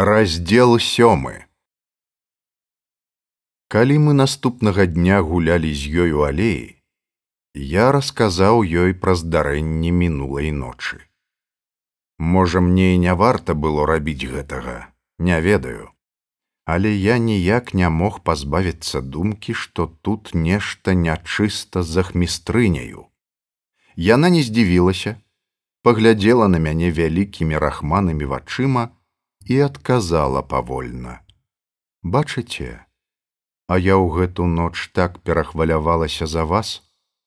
раздел сёмы. Калі мы наступнага дня гулялі з ёй у алеі я расказаў ёй пра здарэнні мінулай ночы. Можа мне і не варта было рабіць гэтага не ведаю. Але я ніяк не мог пазбавіцца думкі што тут нешта нячыста з ахмістрыняю. Яна не здзівілася паглядзела на мяне вялікімі рахманамі вачыма і адказала павольна. Бачыце а я ў гэту ноч так перахвалявалася за вас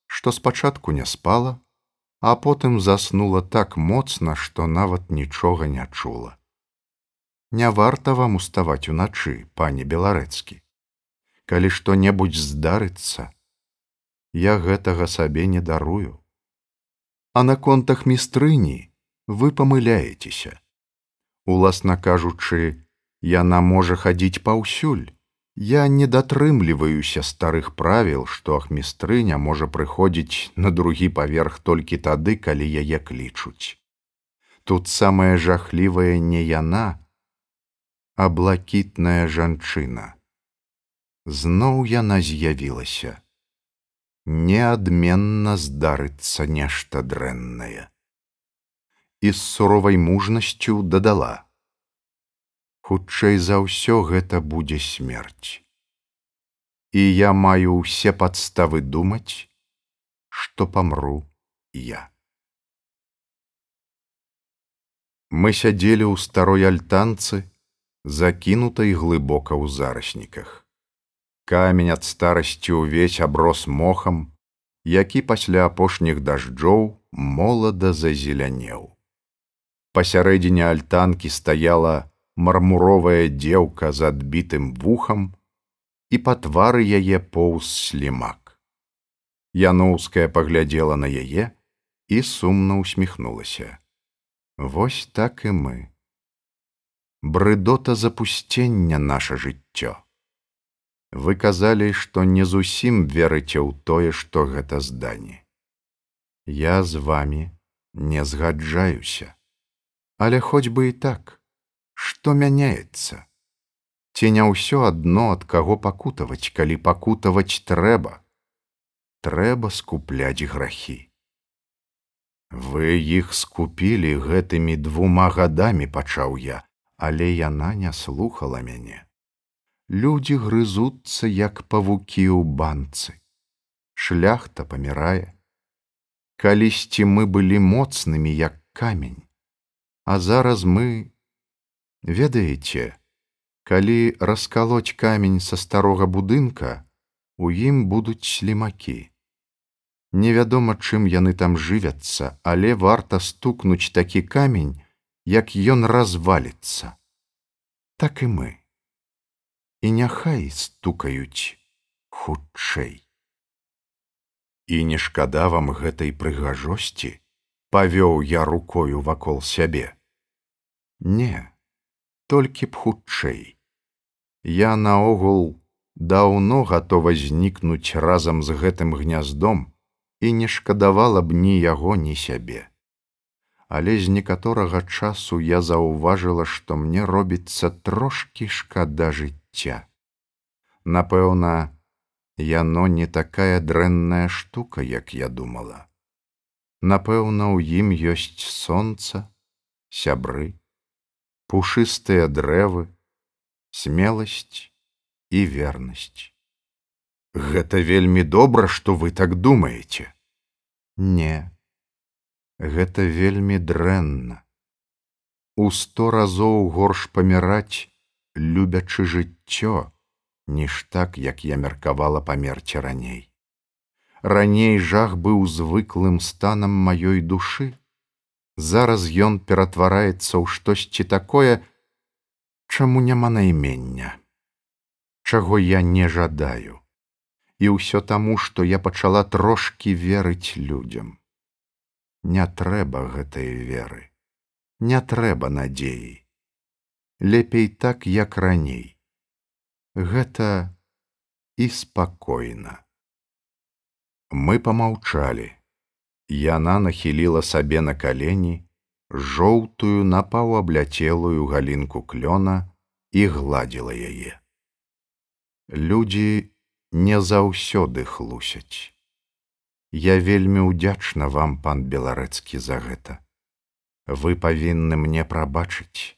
што спачатку не спала а потым заснула так моцна што нават нічога не чула. Не варта вам уставаць уначы пане беларэцкі. Калі што-небудзь здарыцца я гэтага сабе не дарую. А на контах містрыні вы памыляецеся уласна кажучы яна можа хадзіць паўсюль. Я не датрымліваюся старых правіл што ахмістрыня можа прыходзіць на другі паверх толькі тады калі яе клічуць. Тут самае жахлівае не яна а блакітная жанчына. Зноў яна з'явілася. Неадменна здарыцца нешта дрэннае і з суровай мужнасцю дадала. Хутчэй за ўсё гэта будзе смерць. І я маю ўсе падставы думаць што памру я. Мы сядзелі ў старой альтанцы закінутай глыбока ў зарасніках. Камень ад старасці ўвесь аброс мохам які пасля апошніх дажджоў молада зазелянеў пасярэдзіне альтанкі стаяла мармуровая дзеўка з адбітым вухам і па твары яе поўз слімак яноўская паглядзела на яе і сумна усміхнулася вось так і мы. Брыдота запусцення наша жыццё. Вы казалі што не зусім верыце ў тое што гэта зданне я з вами не згаджаюся але хоць бы і так што мяняецца? Ці не ўсё адно ад каго пакутаваць калі пакутаваць трэба? Трэба скупляць грахі. Вы іх скупілі гэтымі двума гадамі пачаў я але яна не слухала мяне. Людзі грызуцца як павукі ў банцы. Шляхта памірае. Калісьці мы былі моцнымі як камень а зараз мы ведаеце калі раскалоць камень са старога будынка у ім будуць слімакі. Невядома чым яны там жывяцца але варта стукнуць такі камень як ён разваліцца. Так і мы. І няхай стукаюць хутчэй. І не шкада вам гэтай прыгажосці павёў я рукою вакол сябе. Не, толькі б хутчэй. Я наогул даўно гатова знікнуць разам з гэтым гняздом і не шкадавала б ні яго ні сябе. Але з некаторага часу я заўважыла, што мне робіцца трошкі шкада жыцця. Напэўна, яно не такая дрэнная штука, як я думала. Напэўна, у ім ёсць сонца, сябры, пушыстыя дрэвы, смеласць і вернасць. Гэта вельмі добра, што вы так думаеце. Не, гэта вельмі дрэнна. У сто разоў горш паміраць, любячы жыццё, ніж так, як я меркавала памерці раней. Раней жах быў звыклым станам маёй душы. Зараз ён ператвараецца ў штосьці такое, чаму няма наймення, чаго я не жадаю. І ўсё таму, што я пачала трошкі верыць людзям. Не трэба гэтай веры, не трэба надзеі лепей так як раней гэта і спакойна мы помаўчалі яна нахіліла сабе на калені жоўтую напаўабляцелую галінку клёна і гладзіла яе. Людзі не заўсёды хлусяць. Я вельмі ўдзячна вам, пан беларэцкі за гэта. Вы павінны мне прабачыць.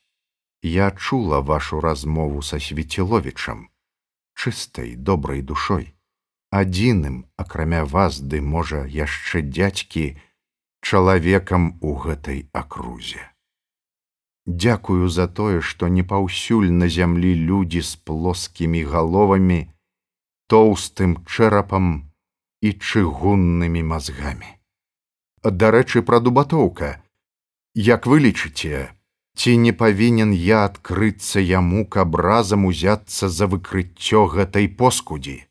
Я чула вашу размову са свеціловічам, чыстай добрай душой, адзіным, акрамя вас ды можа яшчэ дзядзькі чалавекам у гэтай акрузе. Дякую за тое, што не паўсюль на зямлі людзі з плоскімі галовамі, тоўстым чэрапам і чыгуннымі мазгамі. Дарэчы, пра дубатоўка, як вы лічыце, ці не павінен я адкрыцца яму, каб разам узяцца за выкрыццё гэтай поскудзі.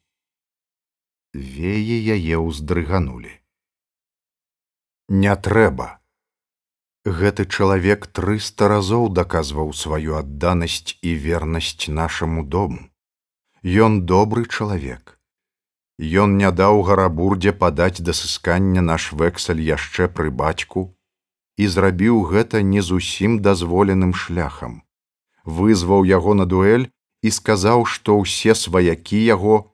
Веі яе ўздрыганули. Не трэба гэты чалавек трыста разоў даказваў сваю адданасць і вернасць нашаму дому. Ён добры чалавек. Ён не даў гарабурдзе падаць да сыскання наш вэксаль яшчэ пры бацьку і зрабіў гэта не зусім дазволеным шляхам. Вызваў яго на дуэль і сказаў, што ўсе сваякі яго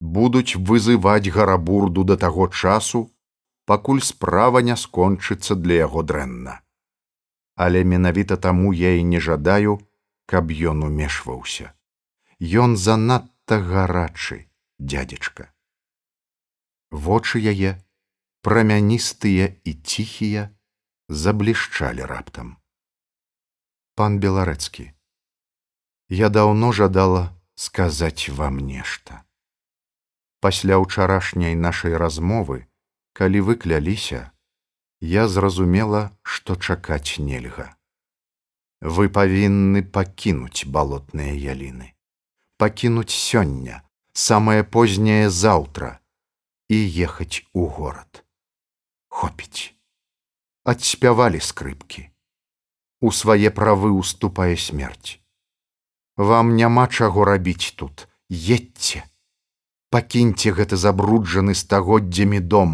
будуць вызываць гарабурду да таго часу, пакуль справа не скончыцца для яго дрэнна але менавіта таму я і не жадаю, каб ён умешваўся. Ён занадта гарачы, дядзечка. Вочы яе, прамяністыя і ціхія, заблішчалі раптам. Пан беларэцкі, я даўно жадала сказаць вам нешта. Пасля ўчарашняй нашай размовы, калі вы кляліся, я зразумела, што чакаць нельга. Вы павінны пакінуць балотныя яліны, пакінуць сёння, самае позняе заўтра і ехаць у горад. Хопіць. Адспявалі скрыпкі. У свае правы уступае смерць. Вам няма чаго рабіць тут, едьце. Пакіньце гэты забруджаны стагоддзямі дом,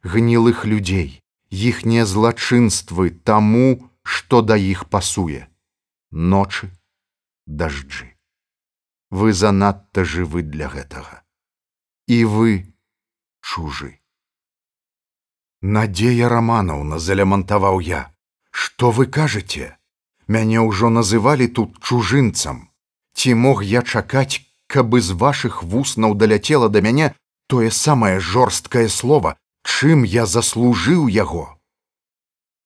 гнілых людзей, іхнія злачынствы таму, што да іх пасуе. Ночы дажджы. Вы занадта жывы для гэтага. І вы чужы. Надзея романаўна залямантаваў я. Што вы кажаце? Мяне ўжо называлі тут чужынцам. Ці мог я чакаць каб з вашых вуснаў даляцела да мяне тое самае жорсткае слово чым я заслужыў яго!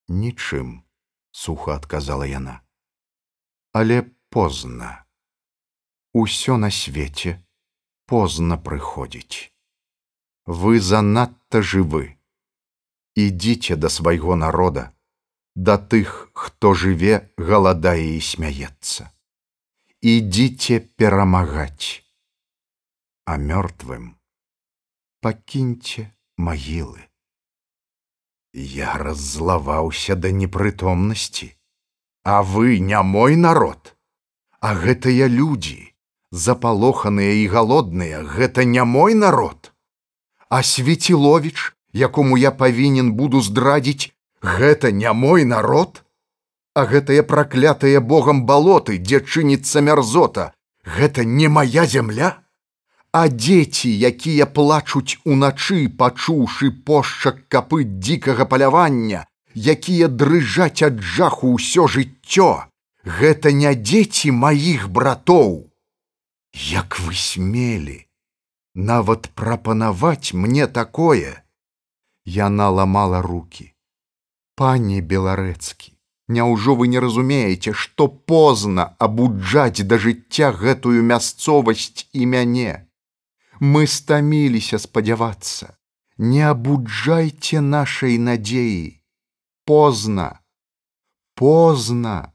Нічым сухо адказала яна. Але позна. Усё на свеце позна прыходзіць. Вы занадта жывы. Ідзіце да свайго народа да тых хто жыве галадае і смяецца ідзіце перамагаць а мёртвым пакіньце магілы. Я раззлаваўся да непрытомнасці, А вы не мой народ, А гэтыя людзі, запалоханыя і галодныя, гэта не мой народ. А свеціловіч, якому я павінен буду здрадзіць, гэта не мой народ, А гэтыя праклятыя Богам балоты, дзе чыніцца мярзота, гэта не моя зямля. А дзеці, якія плачуць уначы, пачуўшы пошчак капыт дзікага палявання, якія дрыжаць ад жаху ўсё жыццё, гэта не дзеці маіх братоў. Як вы смелі, нават прапанаваць мне такое, Яна ламала руки. Пане беларэцкі, Няўжо вы не разумееце, што позна абуджаць да жыцця гэтую мясцовасць і мяне? Мы стаміліся спадзявацца. Не абуджайце нашай надзеі. Позна. Позна.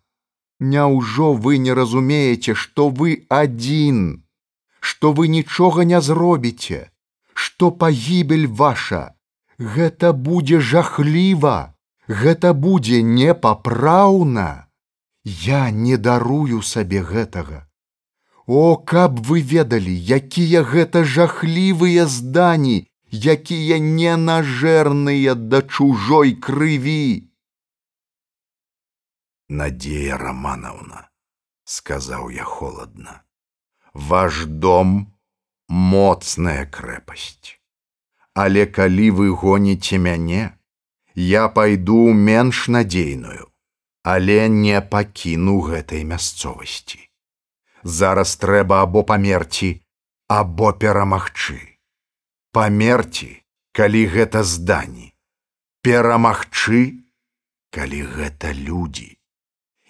Няўжо вы не разумееце што вы адзін? Што вы нічога не зробіце? Што пагібель ваша? Гэта будзе жахліва гэта будзе непапраўна я не дарую сабе гэтага О, каб вы ведалі, якія гэта жахлівыя здані, якія ненажэрныя да чужой крыві. Надея Романовна, сказаў я холодна, ваш дом моцная крэпасць. Але калі вы гоніце мяне, я пайду менш надзейную, але не пакіну гэтай мясцовасці. Зараз трэба або памерці, або перамагчы. Памерці, калі гэта здані, перамагчы, калі гэта людзі.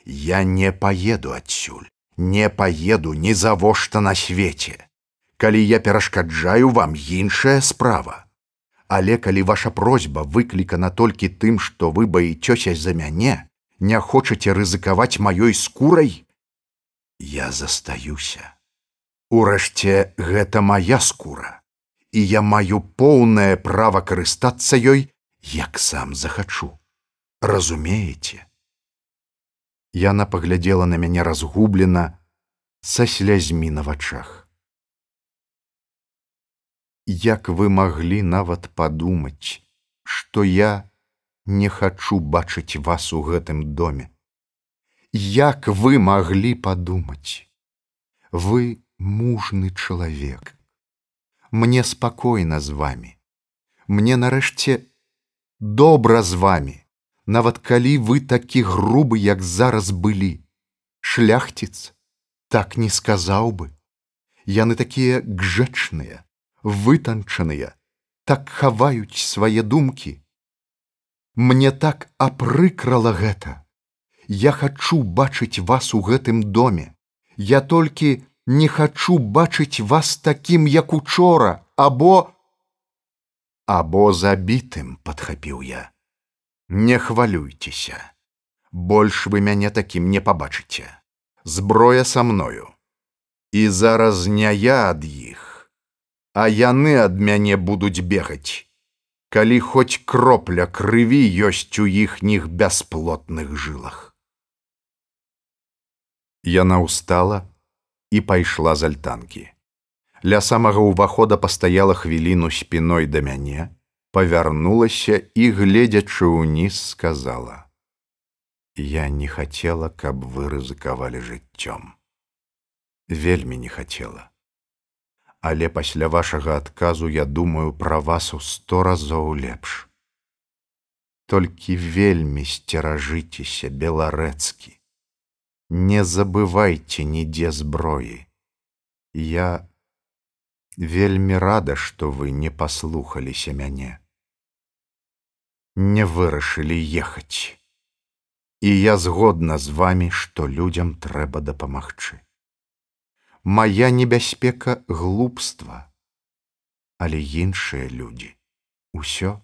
Я не паеду адсюль, не паеду ні завошта на свеце. Калі я перашкаджаю вам іншая справа але калі ваша просьба выклікана толькі тым, што вы баіцёся за мяне, не хочаце рызыкаваць маёй скурай, я застаюся. Урэшце гэта моя скура, і я маю поўнае права карыстацца ёй, як сам захачу. Разумееце. Яна паглядзела на мяне разгублена са слязьмі на вачах як вы маглі нават падумаць, што я не хачу бачыць вас у гэтым доме. Як вы маглі падумаць, вы мужны чалавек. Мне спакойна з вами. Мне нарэшце добра з вами, нават калі вы такі грубы, як зараз былі. Шляхціц так не сказаў бы. Яны такія гжэчныя, вытанчаныя, так хаваюць свае думкі. Мне так апрыкрала гэта. Я хачу бачыць вас у гэтым доме. Я толькі не хачу бачыць вас такім, як учора, або або забітым падхапіў я. Не хвалюйцеся. Больш вы мяне такім не пабачыце. Зброя са мною. І зараз не я ад іх, а яны ад мяне будуць бегаць. Калі хоць кропля крыві ёсць у іхніх бясплотных жылах. Яна ўстала і пайшла з альтанкі. Ля самага ўвахода пастаяла хвіліну спіной да мяне, павярнулася і, гледзячы ўніз, сказала: « Я не хацела, каб вы рызыкавалі жыццём. Вельмі не хацела але пасля вашага адказу я думаю пра вас у сто разоў лепш. Толькі вельмі сцеражыцеся беларэцкі. Не забывайце нідзе зброі. Я вельмі рада, што вы не паслухаліся мяне. Не вырашылі ехаць. І я згодна з вамі, што людзям трэба дапамагчы моя небяспека глупства, але іншыя людзі усё.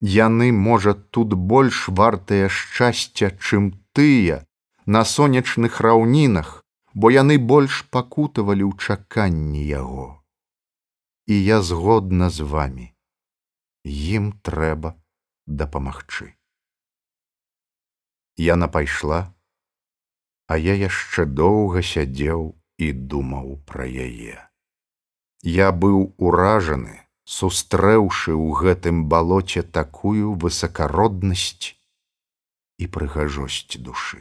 Яны можа тут больш вартыя шчасця чым тыя на сонечных раўнінах бо яны больш пакутавалі ў чаканні яго. І я згодна з вами ім трэба дапамагчы. Яна пайшла а я яшчэ доўга сядзеў і думаў пра яе. Я быў уражаны, сустрэўшы ў гэтым балоце такую высакароднасць і прыгажосць душы.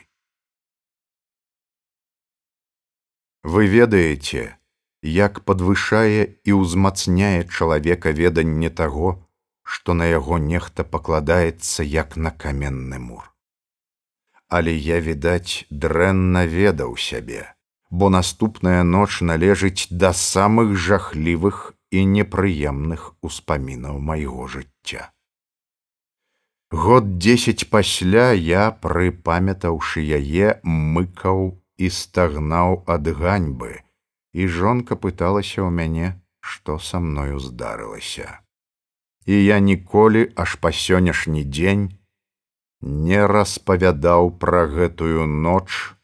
Вы ведаеце, як падвышае і ўзмацняе чалавека веданне таго, што на яго нехта пакладаецца як на каменны мур. Але я, відаць, дрэнна ведаў сябе бо наступная ноч належыць да самых жахлівых і непрыемных успамінаў майго жыцця. Год дзесяць пасля я, прыпамятаўшы яе, мыкаў і стагнаў ад ганьбы, і жонка пыталася ў мяне, што са мною здарылася. І я ніколі аж па сённяшні дзень не распавядаў пра гэтую ноч,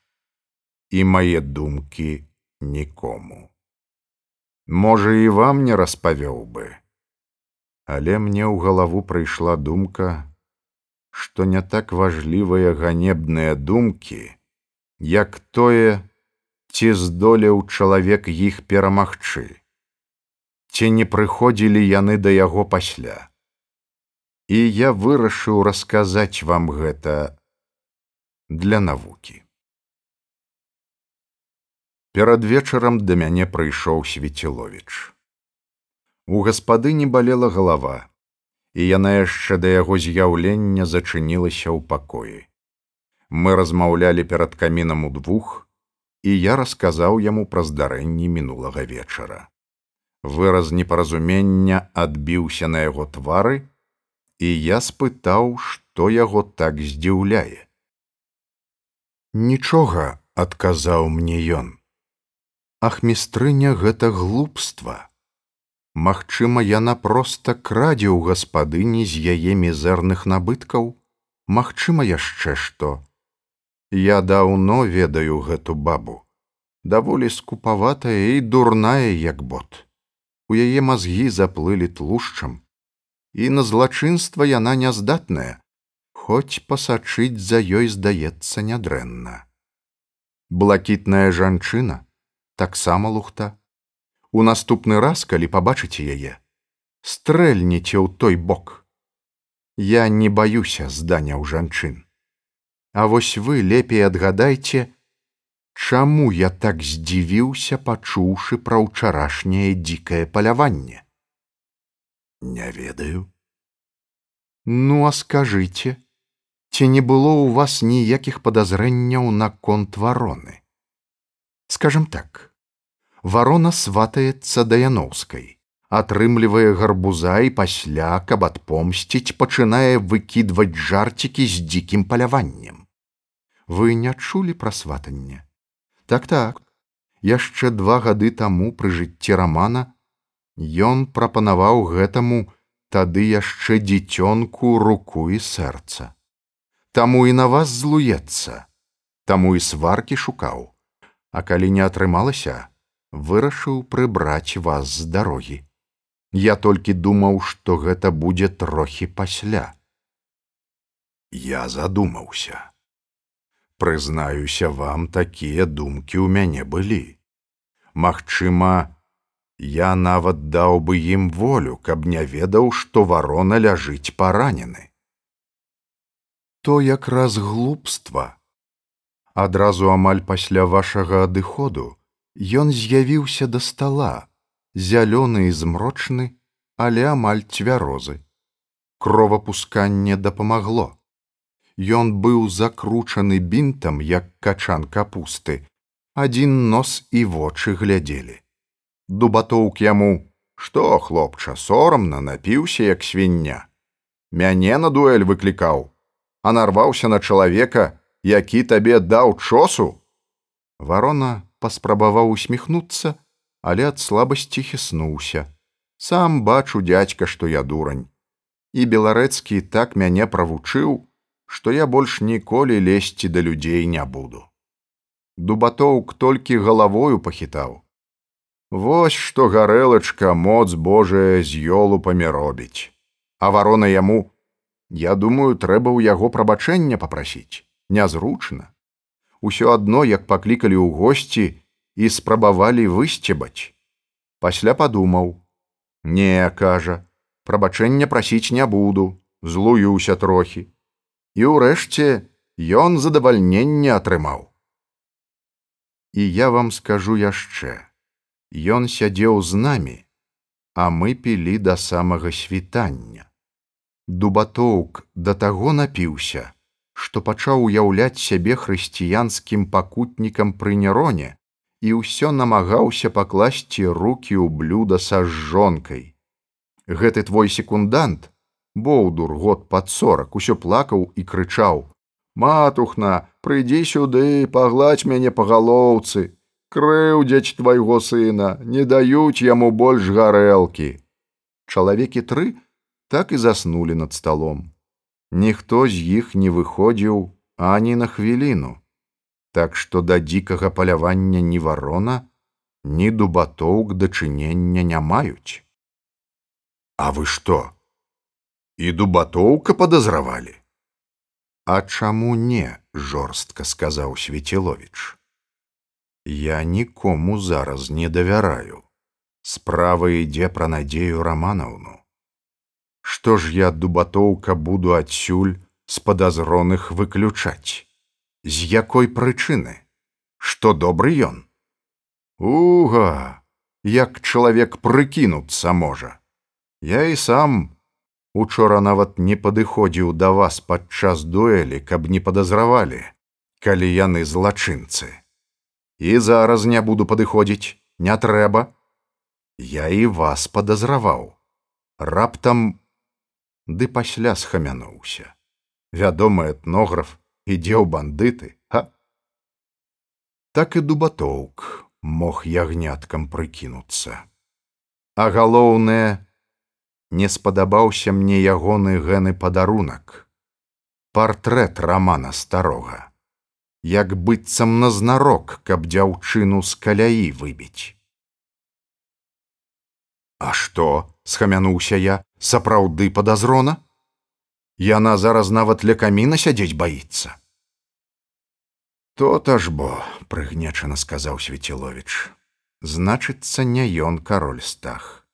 і мае думкі нікому. Можа, і вам не распавёў бы, Але мне ў галаву прыйшла думка, што не так важлівыя ганебныя думкі, як тое, ці здолеў чалавек іх перамагчы, ці не прыходзілі яны да яго пасля. І я вырашыў расказаць вам гэта для навукі. Перад вечарам да мяне прыйшоў свеціловіч. У гаспадыні балела галава, і яна яшчэ да яго з'яўлення зачынілася ў пакоі. Мы размаўлялі перад камінам удвух, і я расказаў яму пра здарэнні мінулага вечара. Выраз непаразумення адбіўся на яго твары, і я спытаў, што яго так здзіўляе. Нічога адказаў мне ён. Ахмістрыня гэта глупства. Магчыма, яна проста крадзе ў гаспадыні з яе мізэрных набыткаў, Магчыма яшчэ што. Я даўно ведаю гэту бабу, даволі скупаватая і дурная як бот. У яе мазгі заплылі тлушчам, і на злачынства яна няздатная, хоць пасачыць за ёй здаецца нядрэнна. Блакітная жанчына таксама лухта. У наступны раз, калі пабачыце яе, стрэльніце ў той бок. Я не баюся зданяў жанчын. А вось вы лепей адгадайце, чаму я так здзівіўся, пачуўшы пра ўчарашняе дзікае паляванне не ведаю ну а скажите ці не было у вас ніякіх падазрэнняў наконт вароны скажем так варона сватаецца да яноўскай атрымлівае гарбуза і пасля каб адпомсціць пачынае выкідваць жарцікі з дзікім паляваннем. Вы не чулі пра сватанне? Так так яшчэ два гады таму пры жыцці рамана Ён прапанаваў гэтаму тады яшчэ дзіцёнку руку і сэрца. Таму і на вас злуецца, таму і сваркі шукаў, А калі не атрымалася, вырашыў прыбраць вас з дарогі. Я толькі думаў, што гэта будзе трохі пасля. Я задумаўся. Прызнаюся вам, такія думкі ў мяне былі. Магчыма, Я нават даў бы ім волю, каб не ведаў, што варона ляжыць паранены. То якраз глупства. Адразу амаль пасля вашага адыходу ён з'явіўся да стала, зялёны і змрочны, але амаль цвярозы. Кровапусканне дапамагло. Ён быў закручаны бінтам, як качан капусты, адзін нос і вочы глядзелі дубатоўк яму што хлопча сорамна напіўся як свіння мяне на дуэль выклікаў а нарваўся на чалавека які табе даў чосу? Варона паспрабаваў усміхнуцца але ад слабасці хіснуўся. Сам бачу дядька што я дурань. І беларэцкі так мяне правучыў што я больш ніколі лезці да людзей не буду. Дубатоўк толькі галавою пахітаў. Вось што гарэлачка моц Божая з ёлупамі робіць. А варона яму, я думаю, трэба ў яго прабачэння попрасіць, нязручна. Усё адно, як паклікалі ў госці і спрабавалі высцебаць. Пасля падумаў: Не, кажа, прабачэння прасіць не буду, злуюся трохі. І ўрэшце ён задавальненне атрымаў. І я вам скажу яшчэ. Ён сядзеў з намі, а мы пілі да самага світання. Дубатоўк да таго напіўся, што пачаў уяўляць сябе хрысціянскім пакутнікам пры нероне і ўсё намагаўся пакласці руки ў блюда са жонкай. Гэты твой секундант, боўдур год пад сорак усё плакаў і крычаў: « Матухна, прыйдзі сюды, пагладзь мяне па галоўцы, крыўдзяць твайго сына не даюць яму больш гарэлкі чалавекі тры так і заснулі над сталом ніхто з іх не выходзіў ані на хвіліну так што да дзікага палявання ні варона ні дубатоўк дачынення не маюць а вы што і дубатоўка падазравалі а чаму не жорстка сказаў свецілович Я нікому зараз не давяраю. Справа ідзе пра надзею раманаўну. Што ж я дубатоўка буду адсюль з падазроных выключаць. з якой прычыны? Што добры ён? Уга як чалавек прыкінуцца можа. Я і сам учора нават не падыходзіў да вас падчас дуэлі каб не падазравалі калі яны злачынцы. І зараз не буду падыходзіць не трэба. Я і вас падазраваў. Раптам ды пасля схамянуўся. Вядомы этнограф ідзе ў бандыты а так і дубатоўк мог ягняткам прыкінуцца. А галоўнае не спадабаўся мне ягоны гэны падарунак. Партрэт рамана старога. Як быццам назнарок каб дзяўчыну з каляі выбіць. А што схамянуўся я сапраўды падазрона. Яна зараз нават ля каміна сядзець баіцца. То-то ж бо прыгнечана сказаў свецілович значыцца не ён кароль стах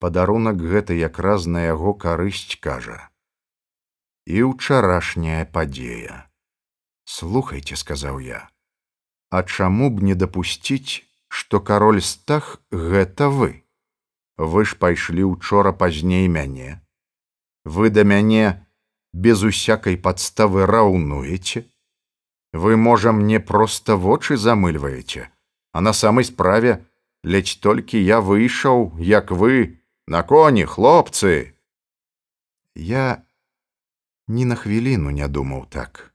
падарунак гэты якраз на яго карысць кажа. І ўчарашняя падзея слухайте сказаў я а чаму б не дапусціць што кароль стах гэта вы вы ж пайшлі учора пазней мяне. Вы да мяне без усякай падставы раўнуеце. Вы можа мне проста вочы замыльваеце а на самай справе ледзь толькі я выйшаў як вы на коні хлопцы! Я ні на хвіліну не думаў так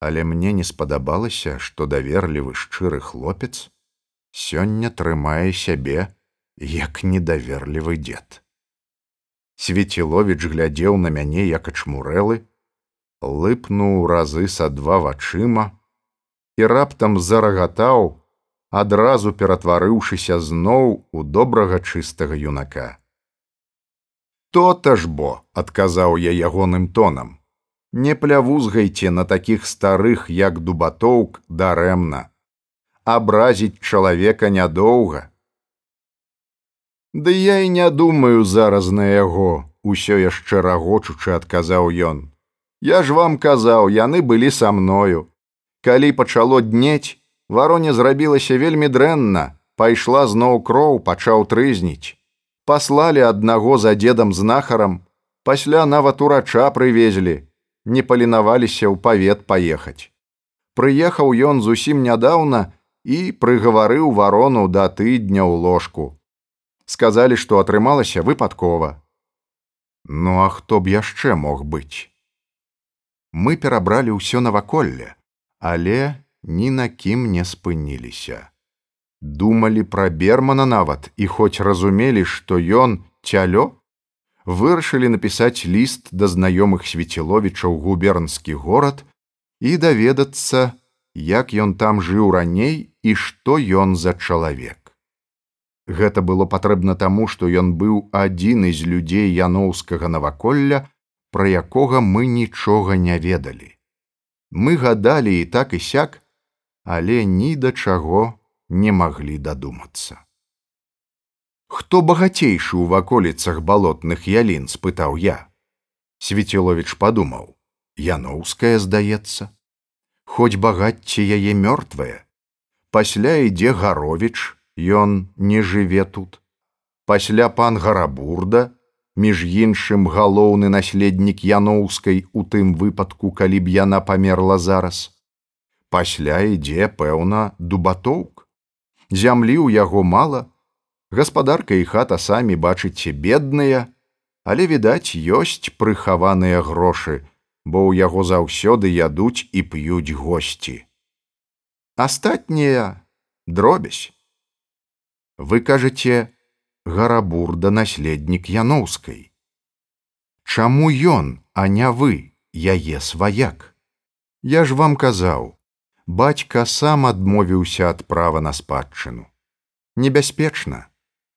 але мне не спадабалася што даверлівы шчыры хлопец сёння трымае сябе як недаверлівы дзед Свеціловіч глядзеў на мяне як ачмурэлы, лыпнуў разы са два вачыма і раптам зарагатаў, адразу ператварыўшыся зноў у добрага чыстага юнака. То-то ж бо, адказаў я ягоным тонам, не плявузгайце на такіх старых, як дубатоўк дарэмна. Абразіць чалавека нядоўга, Ды я і не думаю зараз на яго, усё яшчэ рагочучы адказаў ён. Я ж вам казаў, яны былі са мною. Калі пачало днець, вароне зрабілася вельмі дрэнна, пайшла зноў кроў, пачаў трызніць. Паслалі аднаго за дзедам знахарам, пасля нават урача прывезлі, не паленаваліся ў павет паехаць. Прыехаў ён зусім нядаўна і прыгаварыў варону да тыдня ў ложку сказалі, што атрымалася выпадкова. Ну а хто б яшчэ мог быць? Мы перабралі ўсё наваколле, але ні на кім не спыніліся. Думалі пра бермана нават і хоць разумелі, што ён цялё, вырашылі напісаць ліст да знаёмых свеціловічаў губернскі горад і даведацца, як ён там жыў раней і што ён за чалавек. Гэта было патрэбна таму, што ён быў адзін з людзей яноўскага наваколля, пра якога мы нічога не ведалі. Мы гадалі і так і сяк, але ні да чаго не маглі дадумацца. Хто багацейшы ў ваколіцах балотных ялін спытаў я. Свецілович падумаў: Яноўская здаецца, Хоць багацце яе мёртвае, пасля ідзе гаровіч, ён не жыве тут. Пасля пан гарабурда, між іншым галоўны наследнік яноўскай у тым выпадку, калі б яна памерла зараз. Пасля ідзе, пэўна, дубатоўк. Зямлі ў яго мала, гаспадарка і хата самі бачыце бедныя, але відаць, ёсць прыхаваныя грошы, бо ў яго заўсёды ядуць і п'юць госці. Астатнія дробязь вы кажаце гарабурда наследнік яноўскай Чаму ён а не вы яе сваяк? Я ж вам казаў бацька сам адмовіўся ад права на спадчыну. Небяспечна.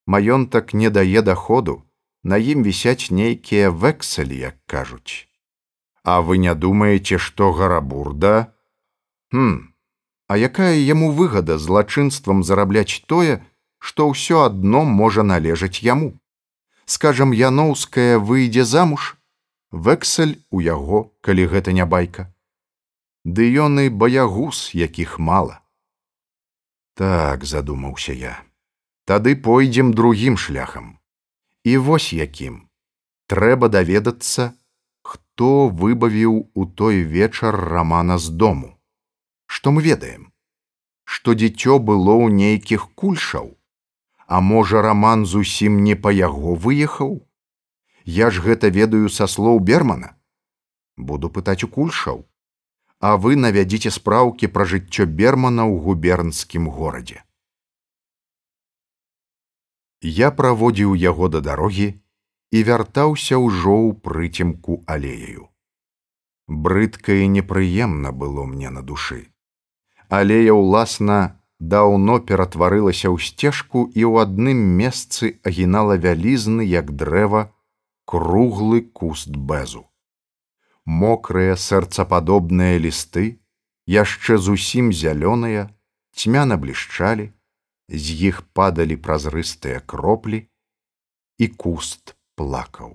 Маёнтак не дае даходу на ім вісяць нейкія вексалі як кажуць. А вы не думаеце што гарабурда хм а якая яму выгада злачынствам зарабляць тое што ўсё адно можа належаць яму. Скажам, яноўская выйдзе замуж, вэксель у яго, калі гэта не байка. ды ён і баягус якіх мала. Так задумаўся я тады пойдзем другім шляхам. І вось якім. Трэба даведацца хто выбавіў у той вечар рамана з дому. Што мы ведаем? Што дзіцё было ў нейкіх кульшаў а можа раман зусім не па яго выехаў? Я ж гэта ведаю са слоў бермана. Буду пытаць у кульшаў. А вы навядзіце спраўкі пра жыццё бермана ў губернскім горадзе. Я праводзіў яго да дарогі і вяртаўся ўжо ў прыцемку алеяю. Брыдка і непрыемна было мне на душы. Алея ўласна даўно ператварылася ў сцежку і ў адным месцы агінала вялізны як дрэва круглы куст бэзу. Мокрыя сэрцападобныя лісты яшчэ зусім зялёныя цьмяна блішчалі з іх падалі празрыстыя кроплі і куст плакаў.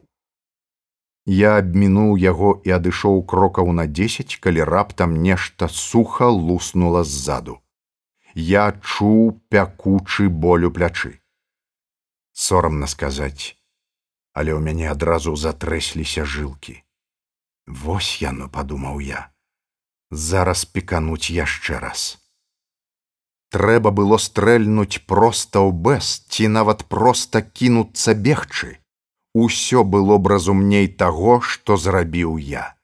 Я абмінуў яго і адышоў крокаў на дзесяць калі раптам нешта суха луснула ззаду я чуў пякучы болю плячы. Сорамна сказаць але ў мяне адразу затрэсліся жылкі. Вось яно падумаў я зараз пекануць яшчэ раз. Трэба было стрэльнуць проста ў бэс ці нават проста кінуцца бегчы. Усё было б разумней таго што зрабіў я.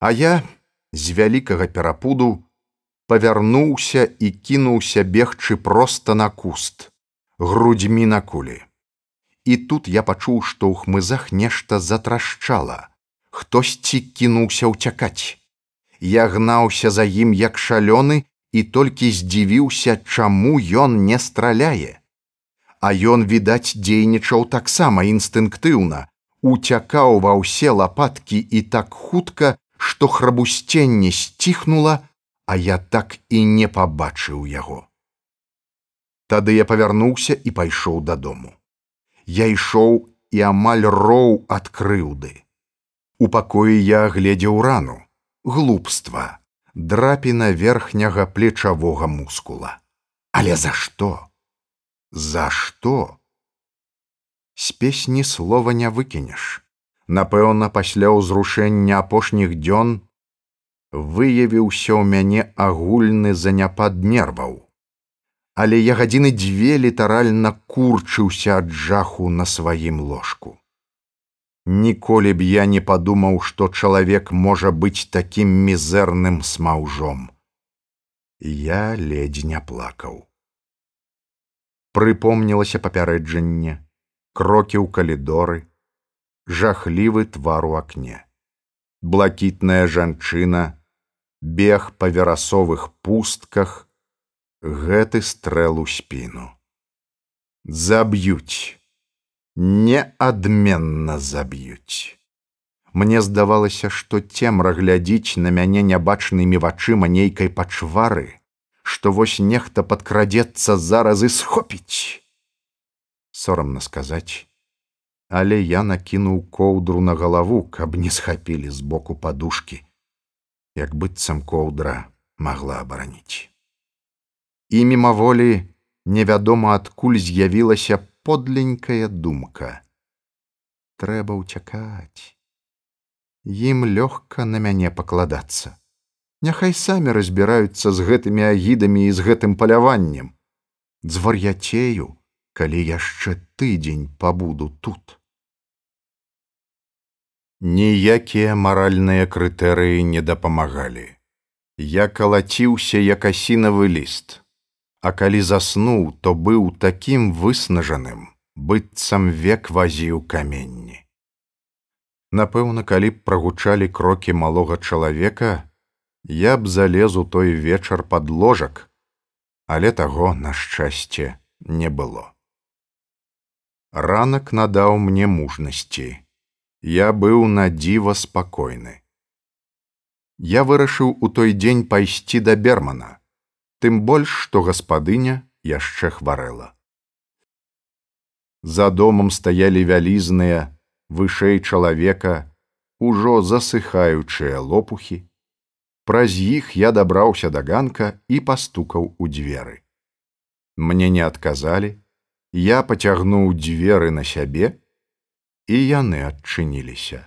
А я з вялікага перапуду павярнуўся і кінуўся бегчы проста на куст грудзьмі на кулі. І тут я пачуў што ў хмызах нешта затрашчала. Хтосьці кінуўся ўцякаць. Я гнаўся за ім як шалёны і толькі здзівіўся, чаму ён не страляе. А ён, відаць, дзейнічаў таксама інстынктыўна, уцякаў ва ўсе лапаткі і так хутка, што храбусценне сціхнула, а я так і не пабачыў яго. Тады я павярнуўся і пайшоў дадому. Я ішоў і амаль роў ад крыўды. У пакоі я гледзеў рану, глупства драпіна верхняга плечавога мускула. Але за што? За што? З песні слова не выкінеш. Напэўна, пасля ўзрушэння апошніх дзён выявіўся ў мяне агульны заняпад нерваў. Але я гадзіны дзве літаральна курчыўся ад жаху на сваім ложку. Ніколі б я не падумаў, што чалавек можа быць такім мізэрным смаўжом. Я ледзь не плакаў. Прыпомнілася папярэджанне, крокі ў калідоры, жахлівы твар у акне. Блакітная жанчына, бег па верасовых пустках, гэты стрэл у спіну. Заб'юць неадменна заб'юць. Мне здавалася, што цемра глядзіць на мяне нябачнымі вачыма нейкай пачвары, што вось нехта падкрадзецца зараз і схопіць. Сорамна сказаць, але я накінуў коўдру на галаву, каб не схапілі з боку падушкі, як быццам коўдра магла абараніць. І мімаволі невядома адкуль з'явілася подленькая думка. Трэба ўцякаць. Ім лёгка на мяне пакладацца. Няхай самі разбіраюцца з гэтымі агідамі і з гэтым паляваннем. Звар'яцею, калі яшчэ тыдзень пабуду тут. Ніякія маральныя крытэрыі не дапамагалі. Я калаціўся як асінавы ліст а калі заснуў, то быў такім выснажаным, быццам век вазіў каменні. Напэўна, калі б прагучалі крокі малога чалавека, я б залез у той вечар пад ложак, але таго, на шчасце, не было. Ранак надаў мне мужнасці. Я быў на дзіва спакойны. Я вырашыў у той дзень пайсці да бермана тым больш што гаспадыня яшчэ хварэла за домам стаялі вялізныя вышэй чалавека ужо засыхаючыя лопухі Праз іх я дабраўся да ганка і пастукаў у дзверы. Мне не адказалі, я пацягнуў дзверы на сябе, і яны адчыніліся.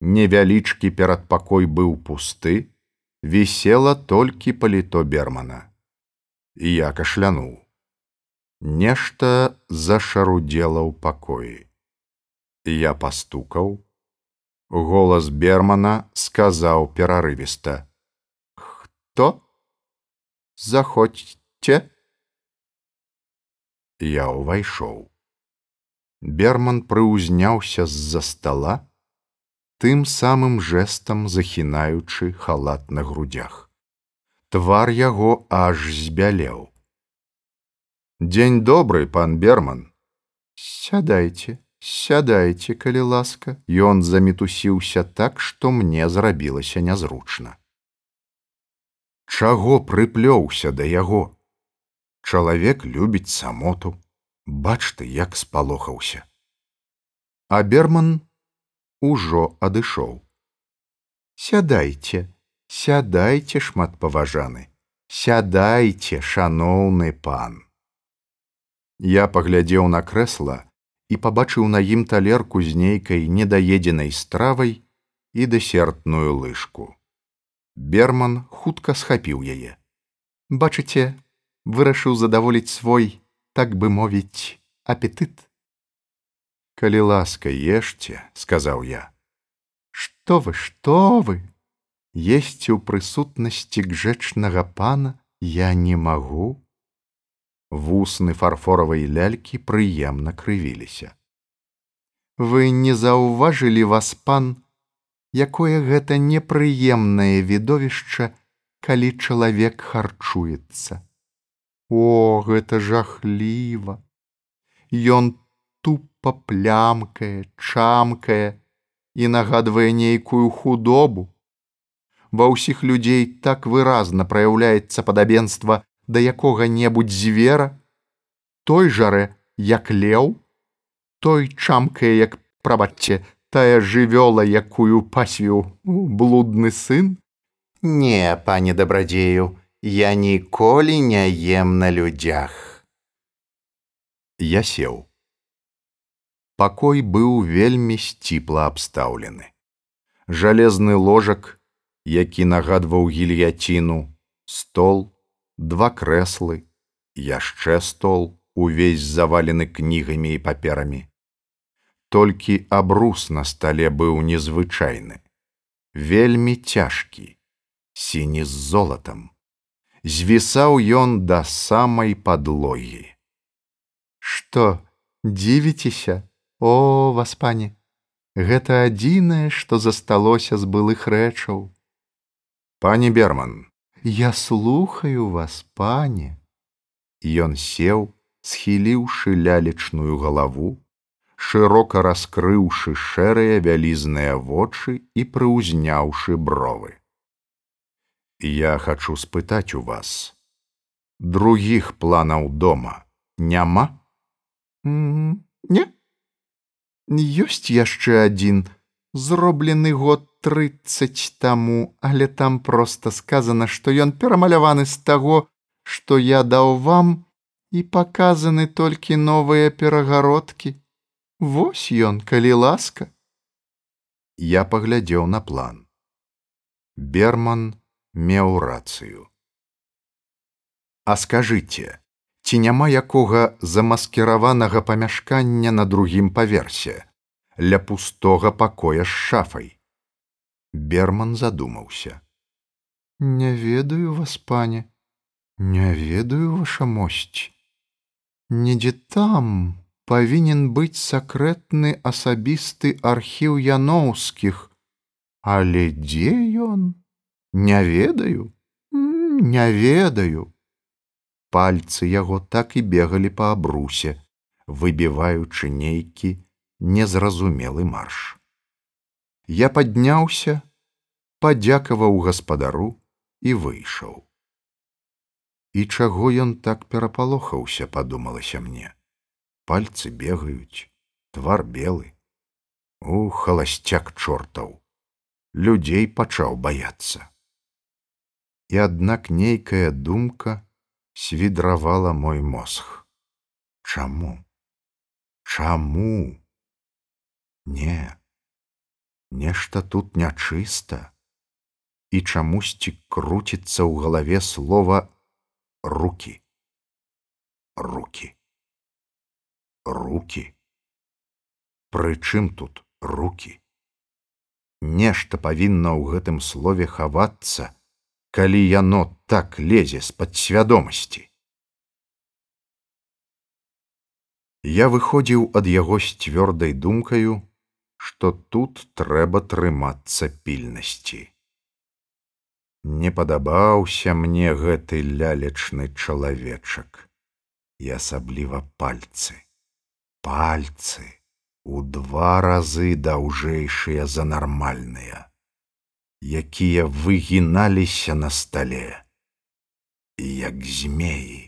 Невялічкі перадпакой быў пусты, вісела толькі паліто бермана. І я кашлянуў. Нешта зашарудзела ў пакоі. Я пастукаў, Голас Бермана сказаў перарывіста: « Хто? Заходзьце. Я ўвайшоў. Берман прыўзняўся з-за стола, тым самым жэсам захінаючы халат на грудях. Твар яго аж збялеў. Дзень добры, пан Берман, сядайце сядайце калі ласка ён замітусіўся так што мне зрабілася нязручна. Чаго прыплёўся да яго? Чалавек любіць самоту бач ты як спалохаўся а берман ужо адышоў сядайце сядайце шматпаважаны сядайце шаноўны пан я паглядзеў на крэсла і пабачыў на ім талерку з нейкай недаедзенай стравай і дэсертную лыжку. Берман хутка схапіў яе. Бачыце, вырашыў задаволіць свой, так бы мовіць, апетыт. Калі ласка ешце, сказаў я. Што вы, што вы? Есці ў прысутнасці гжэчнага пана я не магу, вусны фарфоравай лялькі прыемна крывіліся. Вы не заўважылі вас пан, якое гэта непрыемнае відовішча, калі чалавек харчуецца. О, гэта жахліва. Ён тупа плямкае, чамкае і нагадвае нейкую худобу. Ва ўсіх людзей так выразна праяўляецца падабенства да якога-небудзь звера, той жарэ, як леў, той чамкае, як прабачце, тая жывёла, якую пасвіў блудны сын. Не, пане дабрадзею, я ніколі не ем на людзях. Я сеў. Пакой быў вельмі сціпла абстаўлены. Жалезны ложак, які нагадваў гільяціну, стол, два крэслы, яшчэ стол, увесь завалены кнігамі і паперамі. Толькі абрус на стале быў незвычайны, вельмі цяжкі, сіні з золатам. Звісаў ён да самай падлогі. Што, дзівіцеся, о вас пане, Гэта адзінае, што засталося з былых рэчаў. Пані Берман, Я слухаю вас, пане. Ён сеў, схіліўшы лялечную галаву, шырока раскрыўшы шэрыя вялізныя вочы і прыўзняўшы бровы. Я хачу спытаць у вас. Другіх планаў дома няма? Не. Ёсць яшчэ адзін, зроблены год трыццаць таму, але там проста сказана, што ён перамаляваны з таго, што я даў вам і паказаны толькі новыя перагародкі. Вось ён, калі ласка. Я паглядзеў на план. Берман меў рацыю. А скажыце, ці няма якога замаскіраванага памяшкання на другім паверсе, ля пустога пакоя з шафай. Берман задумаўся. Не ведаю вас, пане, не ведаю ваша мосць. Недзе там павінен быць сакрэтны асабісты архіў яноўскіх, але дзе ён? Не ведаю, не ведаю. Пальцы яго так і бегалі па абрусе, выбіваючы нейкі незразумелы марш. Я падняўся, падзякаваў гаспадару і выйшаў. І чаго ён так перапалохаўся, падумалася мне. Пальцы бегаюць, твар белы. У халасцяк чортаў. Людзей пачаў баяцца. І аднак нейкая думка свідравала мой мозг. Чаму? Чаму? Не, нешта тут нячыста. І чамусьці круціцца ў галаве слова руки руки руки прычым тут руки нешта павінна ў гэтым слове хавацца калі яно так лезе з-пад свядомасці. Я выходзіў ад яго з цвёрдай думкаю што тут трэба трымацца пільнасці. Не падабаўся мне гэты лялечны чалавечак і асабліва пальцы. Пальцы у два разы даўжэйшыя за нармальныя, якія выгіналіся на стале, як змеі.